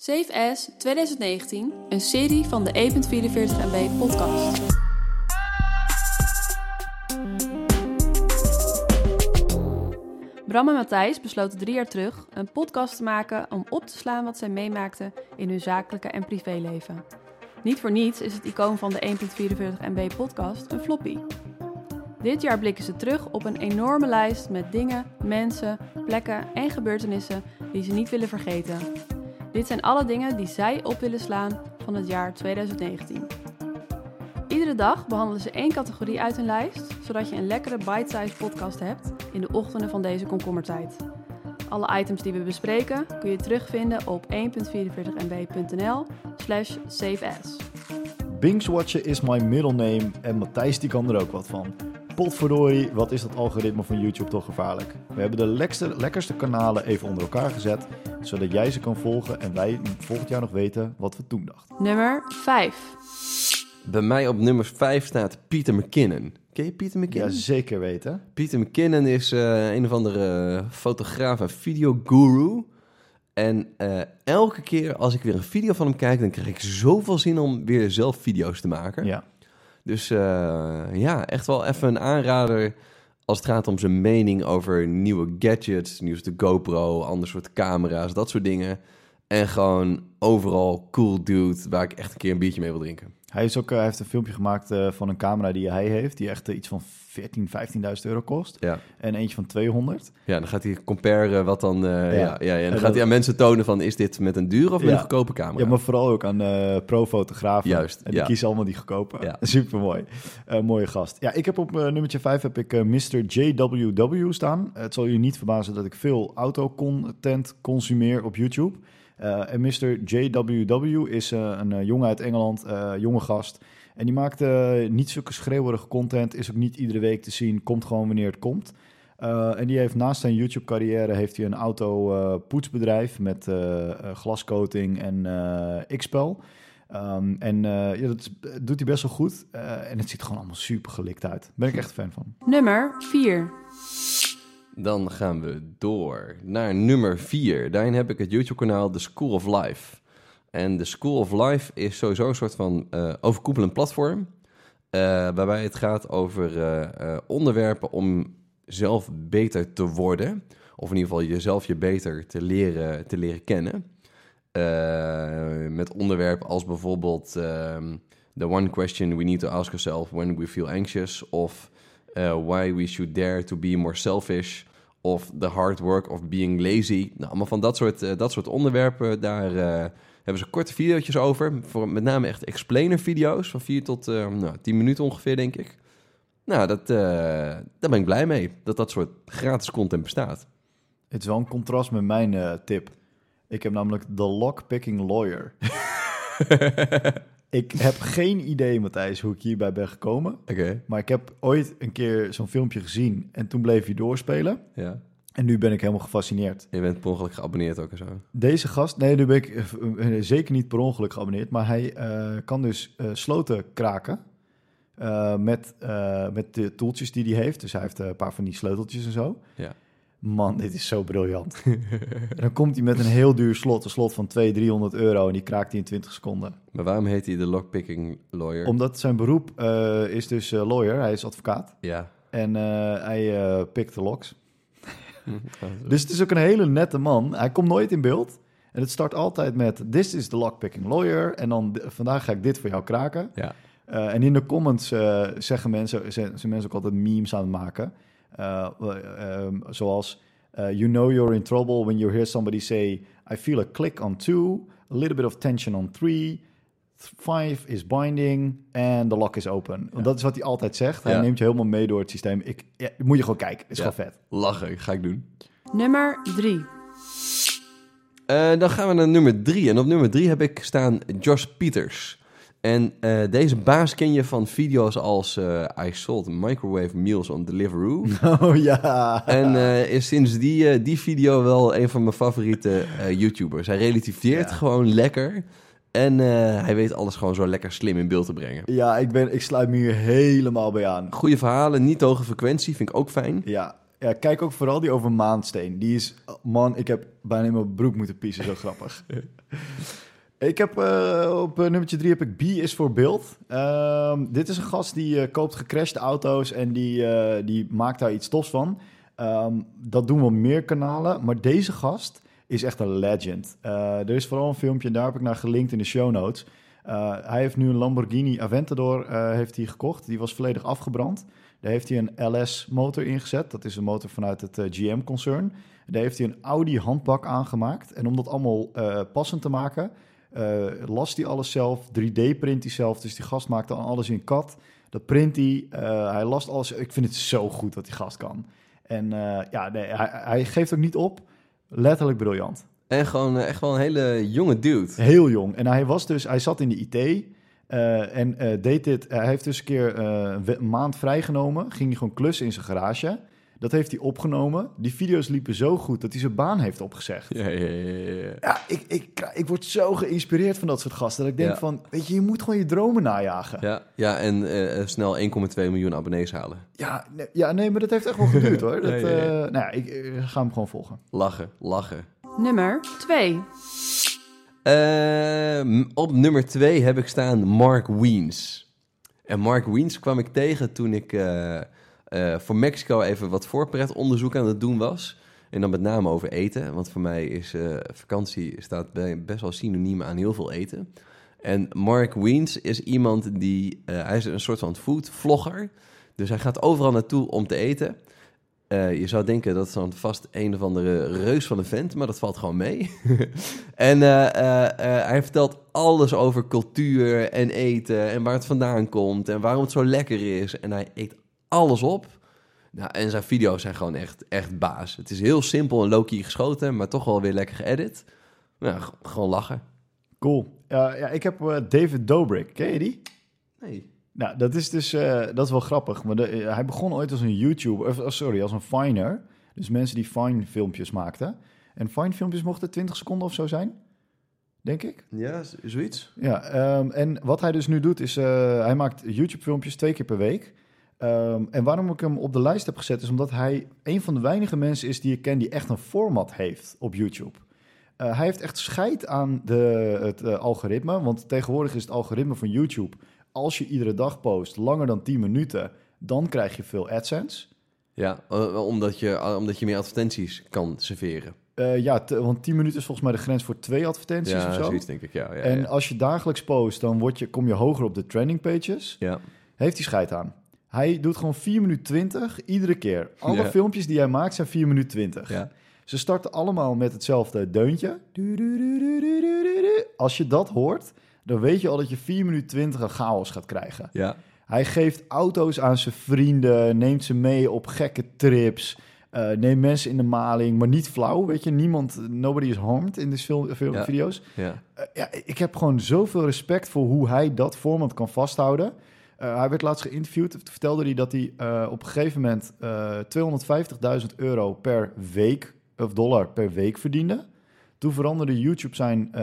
Safe As 2019, een serie van de E E.44 MB podcast. Bram en Matthijs besloten drie jaar terug een podcast te maken om op te slaan wat zij meemaakten in hun zakelijke en privéleven. Niet voor niets is het icoon van de 1.44 MB podcast een floppy. Dit jaar blikken ze terug op een enorme lijst met dingen, mensen, plekken en gebeurtenissen die ze niet willen vergeten. Dit zijn alle dingen die zij op willen slaan van het jaar 2019. Iedere dag behandelen ze één categorie uit hun lijst, zodat je een lekkere bite-sized podcast hebt in de ochtenden van deze komkommertijd. Alle items die we bespreken kun je terugvinden op 1.44mb.nl slash safeas. Bingswatchen is my middle name en Matthijs die kan er ook wat van. Potverdorie, wat is dat algoritme van YouTube toch gevaarlijk. We hebben de lekkerste kanalen even onder elkaar gezet, zodat jij ze kan volgen en wij volgend jaar nog weten wat we toen dachten. Nummer 5. Bij mij op nummer 5 staat Peter McKinnon. Ken je Peter Ja, McKinnon? zeker weten. Peter McKinnon is eh, een of andere fotograaf en videoguru. En eh, elke keer als ik weer een video van hem kijk, dan krijg ik zoveel zin om weer zelf video's te maken. Ja. Dus eh, ja, echt wel even een aanrader als het gaat om zijn mening over nieuwe gadgets, nieuws de GoPro, ander soort camera's, dat soort dingen. En gewoon overal cool dude waar ik echt een keer een biertje mee wil drinken. Hij, is ook, eh, hij heeft een filmpje gemaakt eh, van een camera die hij heeft, die echt eh, iets van 14, 15.000 euro kost. Ja. En eentje van 200. Ja, dan gaat hij comparen wat dan... ja. Ja. En dan En gaat dat- hij aan mensen tonen van... is dit met een dure of met een goedkope camera? Ja, maar vooral ook aan pro-fotografen. Juist, En die kiezen allemaal die goedkope. Ja. Super mooi. mooie gast. Ja, ik heb op nummertje 5 heb ik Mr. JWW staan. het zal je niet verbazen dat ik veel autocontent consumeer op YouTube. Eh, en Mr. JWW is eh, een eh, jongen uit Engeland, jonge gast. En die maakt niet zulke schreeuwerige content, is ook niet iedere week te zien, komt gewoon wanneer het komt. En die heeft naast zijn YouTube-carrière heeft hij een auto-poetsbedrijf met glascoating en X-Pel. Ehm, en ja, dat doet hij best wel goed. En het ziet gewoon allemaal super gelikt uit. Ben ik echt fan van. Nummer 4. Dan gaan we door naar nummer 4. Daarin heb ik het YouTube-kanaal The School of Life. En The School of Life is sowieso een soort van eh, overkoepelend platform. eh, waarbij het gaat over eh, onderwerpen om zelf beter te worden. Of in ieder geval jezelf je beter te leren, te leren kennen. Met onderwerpen als bijvoorbeeld ehm, The One Question We Need to Ask Ourselves When We Feel Anxious. Of Why We Should Dare to Be More Selfish. Of The Hard Work of Being Lazy. Nou, allemaal van dat soort, eh, dat soort onderwerpen. Daar eh, hebben ze korte video's over. Voor met name echt explainer video's. Van 4 tot eh, nou, 10 minuten ongeveer, denk ik. Nou, dat, daar ben ik blij mee. Dat dat soort gratis content bestaat. Het is wel een contrast met mijn tip. Ik heb namelijk The Lockpicking Lawyer. ik heb geen idee, Matthijs, hoe ik hierbij ben gekomen. Oké, Maar ik heb ooit een keer zo'n filmpje gezien en toen bleef hij doorspelen. ja. En nu ben ik helemaal gefascineerd. Je bent per ongeluk geabonneerd ook en zo. Deze gast, nee, nu ben ik eh, eh, zeker niet per ongeluk geabonneerd, maar hij eh, kan dus sloten kraken met, met de toeltjes die hij heeft. Dus hij heeft een paar van die sleuteltjes en zo. Ja. Man, dit is zo briljant. en dan komt hij met een heel duur slot, een slot van 200, 300 euro en die kraakt hij in 20 seconden. Maar waarom heet hij de lockpicking lawyer? Omdat zijn beroep eh, is dus eh, lawyer, hij is advocaat Ja. en eh, hij pikt de locks. Dus, Dus het is ook een hele nette man. Hij komt nooit in beeld. En het start altijd met: This is the lockpicking lawyer. En dan "D- vandaag ga ik dit voor jou kraken. ja. En in de comments zeggen mensen, zijn, zijn mensen ook altijd memes aan het maken. Ehm, zoals: eh, You know you're in trouble when you hear somebody say: I feel a click on two, a little bit of tension on three. Five is binding and the lock is open. Dat is wat hij altijd zegt. Hij Ja. neemt je helemaal mee door het systeem. Ik, ja, moet je gewoon kijken. Het is Ja. gewoon vet. Lachen, ga ik doen. Nummer 3. Eh, dan gaan we naar nummer drie. En op nummer drie heb ik staan Josh Peters. En eh, deze baas ken je van video's als eh, I sold microwave meals on Deliveroo. Oh ja. en eh, is sinds die, die video wel een van mijn favoriete YouTubers. Hij relativeert Ja. gewoon lekker. En hij weet alles gewoon zo lekker slim in beeld te brengen. Ja, ik, ben, ik sluit me hier helemaal bij aan. Goede verhalen, niet hoge frequentie, vind ik ook fijn. Ja, Ja, kijk ook vooral die over Maansteen. Die is, man, ik heb bijna in mijn broek moeten piezen, zo grappig. Ik heb eh, op uh, nummertje drie heb ik B is voor beeld. Ehm, dit is een gast die uh, koopt gecrashte auto's en die, die maakt daar iets tofs van. Ehm, dat doen we meer kanalen, maar deze gast is echt een legend. er is vooral een filmpje, en daar heb ik naar gelinkt in de show notes. hij heeft nu een Lamborghini Aventador heeft hij gekocht. Die was volledig afgebrand. Daar heeft hij een LS-motor ingezet. Dat is een motor vanuit het GM-concern. Daar heeft hij een Audi handbak aangemaakt. En om dat allemaal passend te maken uh, las hij alles zelf, 3D-print hij zelf. Dus die gast maakte alles in kat. Dat print hij. Uh, hij last alles. Ik vind het zo goed wat die gast kan. En uh, ja, nee, hij, hij, geeft ook niet op. Letterlijk briljant. En gewoon echt wel een hele jonge dude. Heel jong. En hij was dus, hij zat in de IT. en deed dit. Hij heeft dus een keer een maand vrijgenomen. Ging hij gewoon klussen in zijn garage. Dat heeft hij opgenomen. Die video's liepen zo goed dat hij zijn baan heeft opgezegd. Ja, ja, ja. Ja, ja ik, ik, ik word zo geïnspireerd van dat soort gasten. Dat ik denk van, weet je, je moet gewoon je dromen najagen. Ja, ja en uh, snel 1,2 miljoen abonnees halen. Ja nee, ja, nee, maar dat heeft echt wel geduurd hoor. Dat, uh, nou ja, ik, ik, ga hem gewoon volgen. Lachen, lachen. Nummer 2. Uh, op nummer 2 heb ik staan Mark Wiens. En Mark Wiens kwam ik tegen toen ik uh, voor Mexico even wat voorpretonderzoek aan het doen was. En dan met name over eten. Want voor mij is uh, vakantie staat best wel synoniem aan heel veel eten. En Mark Wiens is iemand die... Uh, hij is een soort van food vlogger. Dus hij gaat overal naartoe om te eten. je zou denken dat is dan vast een of andere reus van een vent, maar dat valt gewoon mee. en hij vertelt alles over cultuur en eten en waar het vandaan komt en waarom het zo lekker is. En hij eet alles op. Nou, en zijn video's zijn gewoon echt, echt baas. Het is heel simpel en low-key geschoten, maar toch wel weer lekker geëdit. Nou, gewoon lachen. Cool. ja, ik heb uh, David Dobrik. Ken je die? Nee. Nou, dat is dus uh, dat is wel grappig. Maar de, uh, hij begon ooit als een YouTuber, of, oh, sorry, als een Finer. Dus mensen die Fine filmpjes maakten. En Fine filmpjes mochten 20 seconden of zo zijn. Denk ik. Ja, zoiets. Ja, um, en wat hij dus nu doet is, hij maakt YouTube filmpjes twee keer per week. Um, en waarom ik hem op de lijst heb gezet, is omdat hij een van de weinige mensen is die ik ken die echt een format heeft op YouTube. Uh, hij heeft echt scheid aan de, het uh, algoritme, want tegenwoordig is het algoritme van YouTube, als je iedere dag post langer dan 10 minuten, dan krijg je veel AdSense. Ja, uh, omdat, je, omdat je meer advertenties kan serveren. ja, want 10 minuten is volgens mij de grens voor twee advertenties ja, of zo. zoiets denk ik, ja. ja en ja. als je dagelijks post, dan word je, kom je hoger op de trending pages. Ja. Heeft hij scheid aan. Hij doet gewoon 4 minuten 20 iedere keer. Alle filmpjes die hij maakt zijn 4 minuten 20. Ja. Ze starten allemaal met hetzelfde deuntje. Als je dat hoort, dan weet je al dat je 4 minuten 20 een chaos gaat krijgen. Ja. Hij geeft auto's aan zijn vrienden, neemt ze mee op gekke trips. Uh, neemt mensen in de maling, maar niet flauw, weet je. Niemand, nobody is harmed in deze ja. video's. Ja. Uh, ja, ik heb gewoon zoveel respect voor hoe hij dat format kan vasthouden. Uh, hij werd laatst geïnterviewd. Vertelde hij dat hij uh, op een gegeven moment uh, 250.000 euro per week, of dollar per week verdiende. Toen veranderde YouTube zijn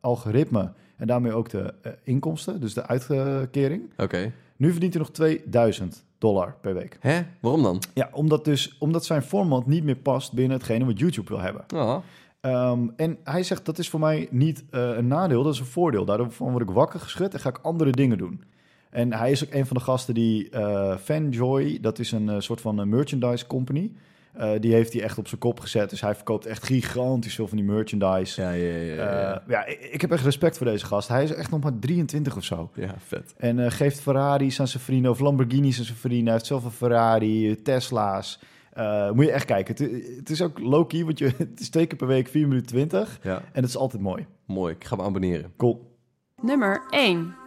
algoritme en daarmee ook de inkomsten, dus de uitkering. Oké. Okay. Nu verdient hij nog 2000 dollar per week. Hè? Waarom dan? Ja, omdat, dus, omdat zijn format niet meer past binnen hetgene wat YouTube wil hebben. Oh. Um, en hij zegt dat is voor mij niet een nadeel, dat is een voordeel. Daarvan word ik wakker geschud en ga ik andere dingen doen. En hij is ook een van de gasten die uh, Fanjoy, dat is een uh, soort van een merchandise company. Uh, die heeft hij echt op zijn kop gezet. Dus hij verkoopt echt gigantisch veel van die merchandise. Ja, ja, ja. ja. ja ik, ik, heb echt respect voor deze gast. Hij is echt nog maar 23 of zo. Ja, vet. En geeft Ferraris aan zijn vrienden of Lamborghinis aan zijn vrienden. Hij heeft zelf een Ferrari, Tesla's. moet je echt kijken. Het, het is ook low-key, want je, het is twee keer per week 4 minuten 20. Ja. En het is altijd mooi. Mooi, ik ga me abonneren. Cool. Nummer 1.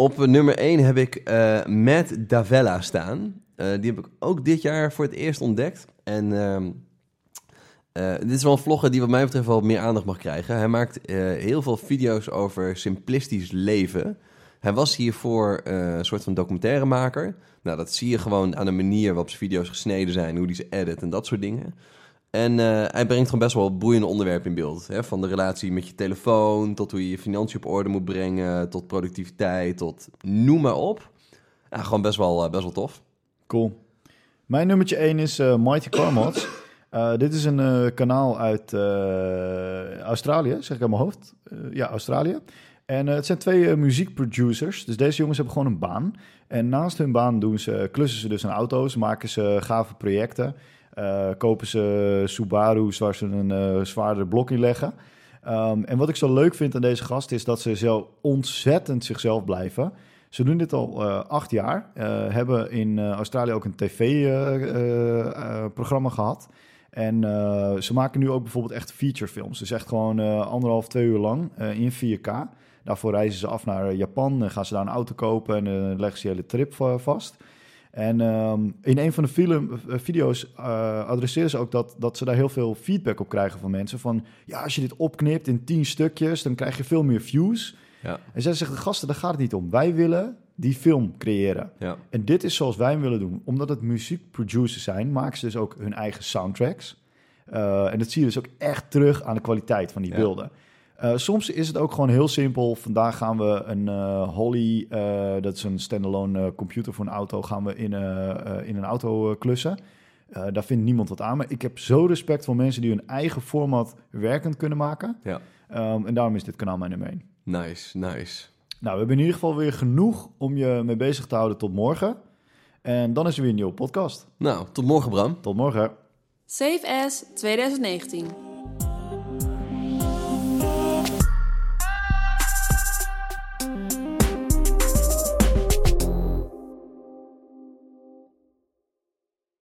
Op nummer 1 heb ik uh, Matt Davella staan. Uh, die heb ik ook dit jaar voor het eerst ontdekt. En uh, dit is wel een vlogger die wat mij betreft wel meer aandacht mag krijgen. Hij maakt heel veel video's over simplistisch leven. Hij was hiervoor een soort van documentairemaker. Nou, dat zie je gewoon aan de manier waarop zijn video's gesneden zijn, hoe die ze edit en dat soort dingen. En uh, hij brengt gewoon best wel boeiende onderwerpen in beeld. Hè? Van de relatie met je telefoon, tot hoe je je financiën op orde moet brengen, tot productiviteit, tot noem maar op. Ja, gewoon best wel, uh, best wel tof. Cool. Mijn nummertje 1 is eh, Mighty Car Mods. Eh, dit is een eh, kanaal uit eh, Australië, zeg ik aan mijn hoofd. Eh, ja, Australië. En eh, het zijn twee eh, muziekproducers. Dus deze jongens hebben gewoon een baan. En naast hun baan doen ze, klussen ze dus aan auto's, maken ze gave projecten. Eh, kopen ze Subaru's waar ze een eh zwaarder blok in leggen. Ehm, en wat ik zo leuk vind aan deze gast is dat ze zo ontzettend zichzelf blijven. Ze doen dit al eh, acht jaar. hebben in Australië ook een tv-programma gehad. En ze maken nu ook bijvoorbeeld echt featurefilms. Dus echt gewoon anderhalf, twee uur lang in 4K. Daarvoor reizen ze af naar Japan gaan ze daar een auto kopen en leggen ze hele trip va- vast. En ehm, in een van de film, eh, video's eh, adresseren ze ook dat, dat ze daar heel veel feedback op krijgen van mensen. Van ja, als je dit opknipt in tien stukjes, dan krijg je veel meer views. Ja, En zij zeggen, gasten, daar gaat het niet om. Wij willen die film creëren. ja, En dit is zoals wij hem willen doen. Omdat het muziekproducers zijn, maken ze dus ook hun eigen soundtracks. Eh, en dat zie je dus ook echt terug aan de kwaliteit van die Ja. beelden. Eh, soms is het ook gewoon heel simpel. Vandaag gaan we een eh, Holly, eh, dat is een standalone computer voor een auto, gaan we in, in een auto klussen. Eh, daar vindt niemand wat aan. Maar ik heb zo respect voor mensen die hun eigen format werkend kunnen maken. ja. Ehm, en daarom is dit kanaal mijn nummer. Nice, nice. Nou, we hebben in ieder geval weer genoeg om je mee bezig te houden tot morgen. En dan is er weer een nieuwe podcast. Nou, tot morgen Bram. Tot morgen. Save As 2019.